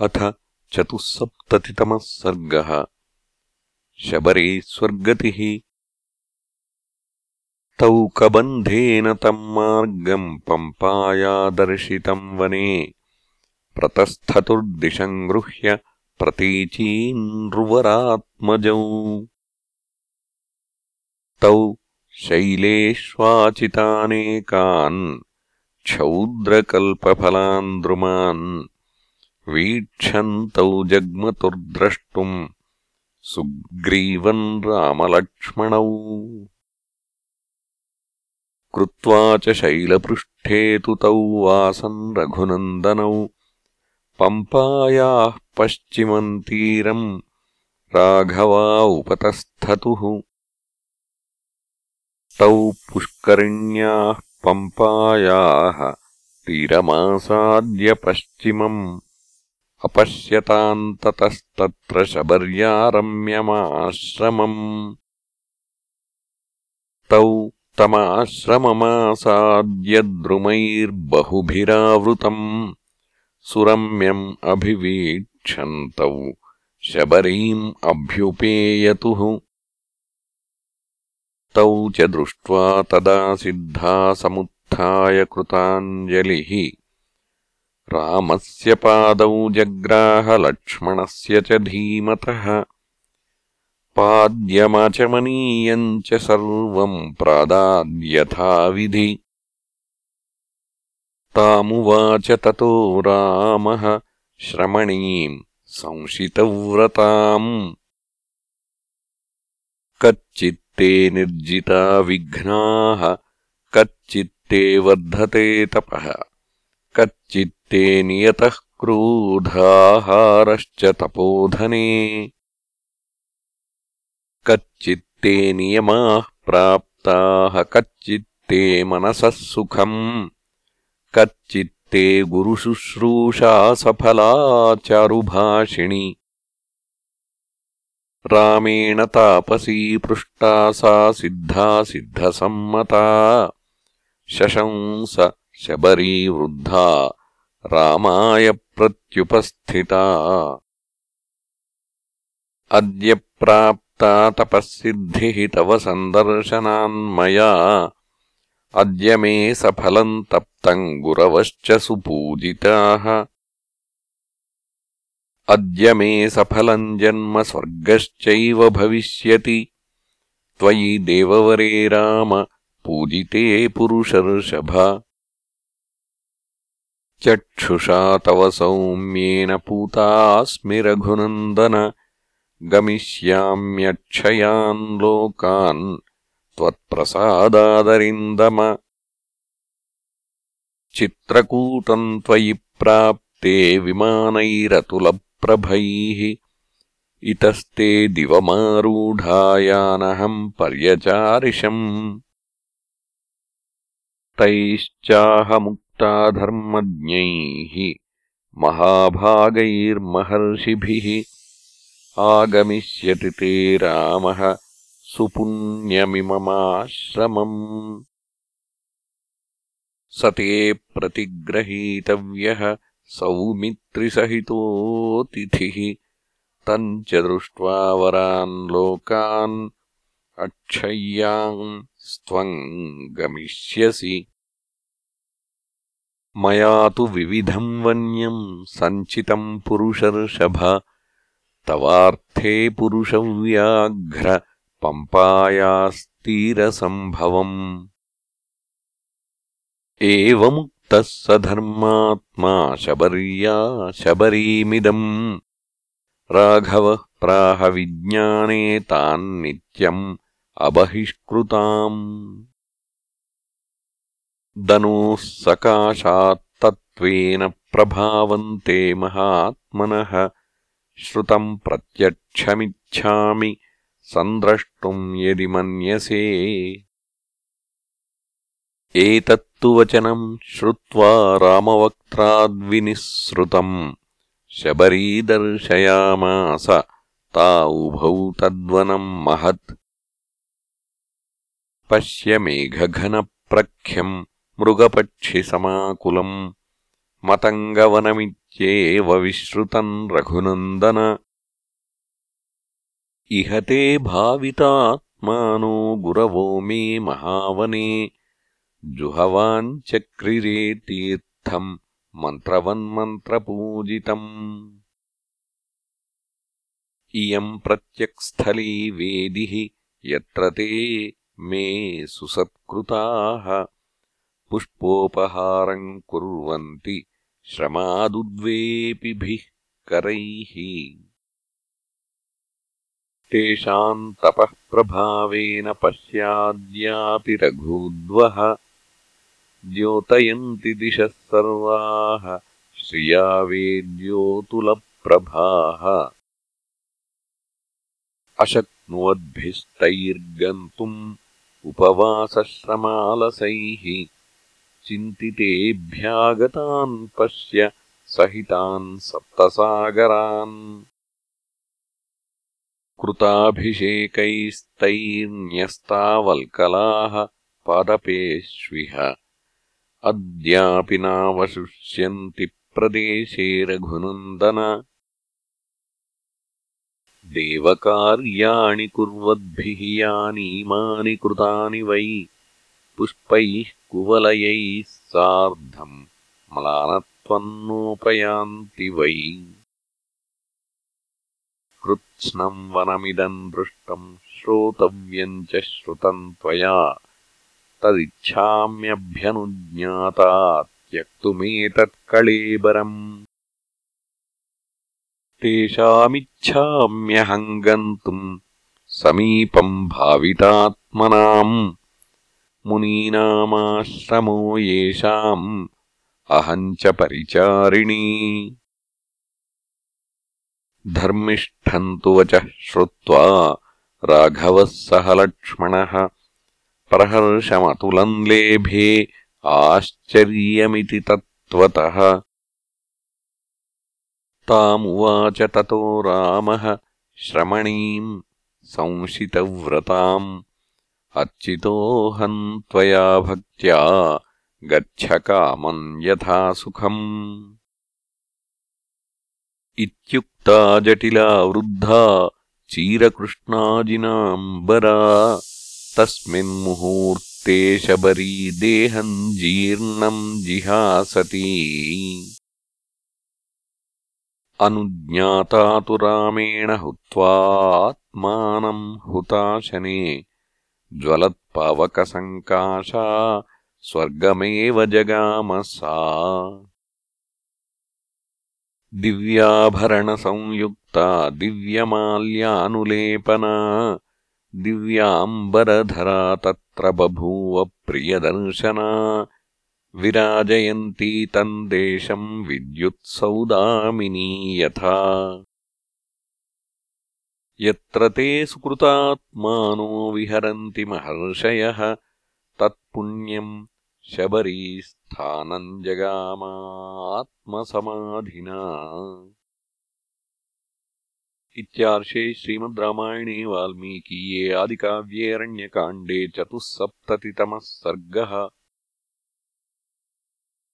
अथ चतुःसप्ततितमः सर्गः। शबरे स्वर्गतिः। तौ कबन्धेन तम् मार्गम् पम्पायादर्शितम् वने। प्रतस्थतुर्दिशम् गृह्य प्रतीचीन्नृवरात्मजौ तौ शैलेष्वाचितानेकान् क्षौद्रकल्पफलान् द्रुमान् वीक्षन्तौ जग्मतुर्द्रष्टुम् सुग्रीवन् रामलक्ष्मणौ। कृत्वा च शैलपृष्ठे तु तौ वासन् रघुनन्दनौ। पम्पायाः पश्चिमम् तीरम् राघवा उपतस्थतुः। तौ पुष्करिण्याः पम्पायाः तीरमासाद्य पश्चिमम् अपश्यताम् ततस्तत्र शबर्यारम्यमाश्रमम्। तौ तमाश्रममासाद्यद्रुमैर्बहुभिरावृतम्। सुरम्यम् अभिवीक्षन्तौ शबरीम् अभ्युपेयतुः। तौ च दृष्ट्वा तदा सिद्धा समुत्थाय कृताञ्जलिः रामस्य पादौ जग्राहलक्ष्मणस्य च धीमतः। पाद्यमाचमनीयम् च सर्वम् प्रादाद्यथाविधि। तामुवाच ततो रामः श्रमणीम् संशितव्रताम्। कच्चित्ते निर्जिता विघ्नाः कच्चित्ते वर्धते तपः कच्चित्ते नियतः क्रोधाहारश्च तपोधने। कच्चित्ते नियमाः प्राप्ताः कच्चित्ते मनसः सुखम्। कच्चित्ते गुरुशुश्रूषा सफला चारुभाषिणि। रामेण तापसी पृष्टा सा सिद्धा सिद्धसम्मता। शशंस शबरी वृद्धा रामाय प्रत्युपस्थिता। अद्य प्राप्ता तपःसिद्धिः तव सन्दर्शनान्मया। अद्य मे सफलम् तप्तम् गुरवश्च सुपूजिताः। अद्य मे सफलम् जन्म स्वर्गश्चैव भविष्यति। त्वयि देववरे राम पूजिते पुरुषर्षभ चक्षुषा तव सौम्येन पूतास्मि रघुनन्दन। गमिष्याम्यक्षयान् लोकान् त्वत्प्रसादादरिन्दम। चित्रकूटम् त्वयि प्राप्ते विमानैरतुलप्रभैः। इतस्ते दिवमारूढायानहम् पर्यचारिषम्। तैश्चाहमुक् धर्मज्ञैः महाभागैर्महर्षिभिः आगमिष्यति ते रामः सुपुण्यमिममाश्रमम्। स ते प्रतिग्रहीतव्यः सौमित्रिसहितोऽतिथिः। तम् च दृष्ट्वा वरान् लोकान् स्त्वम् गमिष्यसि मया तु विविधम् वन्यम् सञ्चितम् पुरुषर्षभ तवार्थे पुरुषव्याघ्र पम्पायास्तीरसम्भवम्। एवमुक्तः स धर्मात्मा शबर्या शबरीमिदम्। राघवः प्राहविज्ञाने तान्नित्यम् अबहिष्कृताम् दनोः सकाशात्तत्त्वेन प्रभावन्ते महात्मनः। श्रुतम् प्रत्यक्षमिच्छामि सन्द्रष्टुम् यदि मन्यसे। एतत्तु वचनम् श्रुत्वा रामवक्त्राद्विनिःसृतम् शबरीदर्शयामास ता उभौ तद्वनम् महत्। पश्य मेघघनप्रख्यम् मृगपक्षिसमाकुलम् मतङ्गवनमित्येव विश्रुतम् रघुनन्दन। इह ते भावितात्मानो गुरवो मे महावने। जुहवाञ्चक्रिरे तीर्थम् मन्त्रवन्मन्त्रपूजितम्। इयम् प्रत्यक्स्थली वेदिः यत्र ते मे सुसत्कृताः पुष्पोपहारम् कुर्वन्ति श्रमादुद्वेपिभिः करैः। तेषाम् तपःप्रभावेन पश्याद्यापि रघूद्वः। द्योतयन्ति दिशः सर्वाः श्रिया वेद्योतुलप्रभाः अशक्नुवद्भिस्तैर्गन्तुम् उपवासश्रमालसैः चिन्तितेभ्यागतान् पश्य सहितान् सप्तसागरान्। कृताभिषेकैस्तैर्न्यस्तावल्कलाः पादपेष्विह। अद्यापि नावशुष्यन्ति प्रदेशे रघुनन्दन। देवकार्याणि कुर्वद्भिः यानीमानि कृतानि वै पुष्पैः कुवलयैः सार्धम् म्लानत्वन्नोपयान्ति वै। कृत्स्नम् वनमिदम् दृष्टम् श्रोतव्यम् च श्रुतम् त्वया। तदिच्छाम्यभ्यनुज्ञाता त्यक्तुमेतत्कळेबरम् तेषामिच्छाम्यहम् गन्तुम् समीपम् भावितात्मनाम् मुनीनामाश्रमो येषाम् अहम् च परिचारिणी। धर्मिष्ठन्तु वचः श्रुत्वा राघवः सह लक्ष्मणः प्रहर्षमतुलम् लेभे आश्चर्यमिति तत्त्वतः। तामुवाच ततो रामः श्रमणीम् संशितव्रताम् अर्चितोऽहम् त्वया भक्त्या गच्छ कामम् यथा सुखम्। इत्युक्ता जटिला वृद्धा चीरकृष्णाजिनाम्बरा तस्मिन्मुहूर्ते शबरी देहम् जीर्णम् जिहासति। अनुज्ञाता तु रामेण हुत्वात्मानम् हुताशने ज्वलत्पावकसङ्काशा स्वर्गमेव जगामसा। दिव्याभरणसंयुक्ता दिव्यमाल्यानुलेपना दिव्याम्बरधरा तत्र बभूव प्रियदर्शना। विराजयन्ती तम् देशम् विद्युत्सौदामिनी यथा यत्र ते सुकृतात्मानो विहरन्ति महर्षयः तत्पुण्यम् शबरीस्थानम् जगामात्मसमाधिना। इत्यार्षे श्रीमद् रामायणे वाल्मीकीये आदिकाव्ये अरण्यकाण्डे चतुःसप्ततितमः सर्गः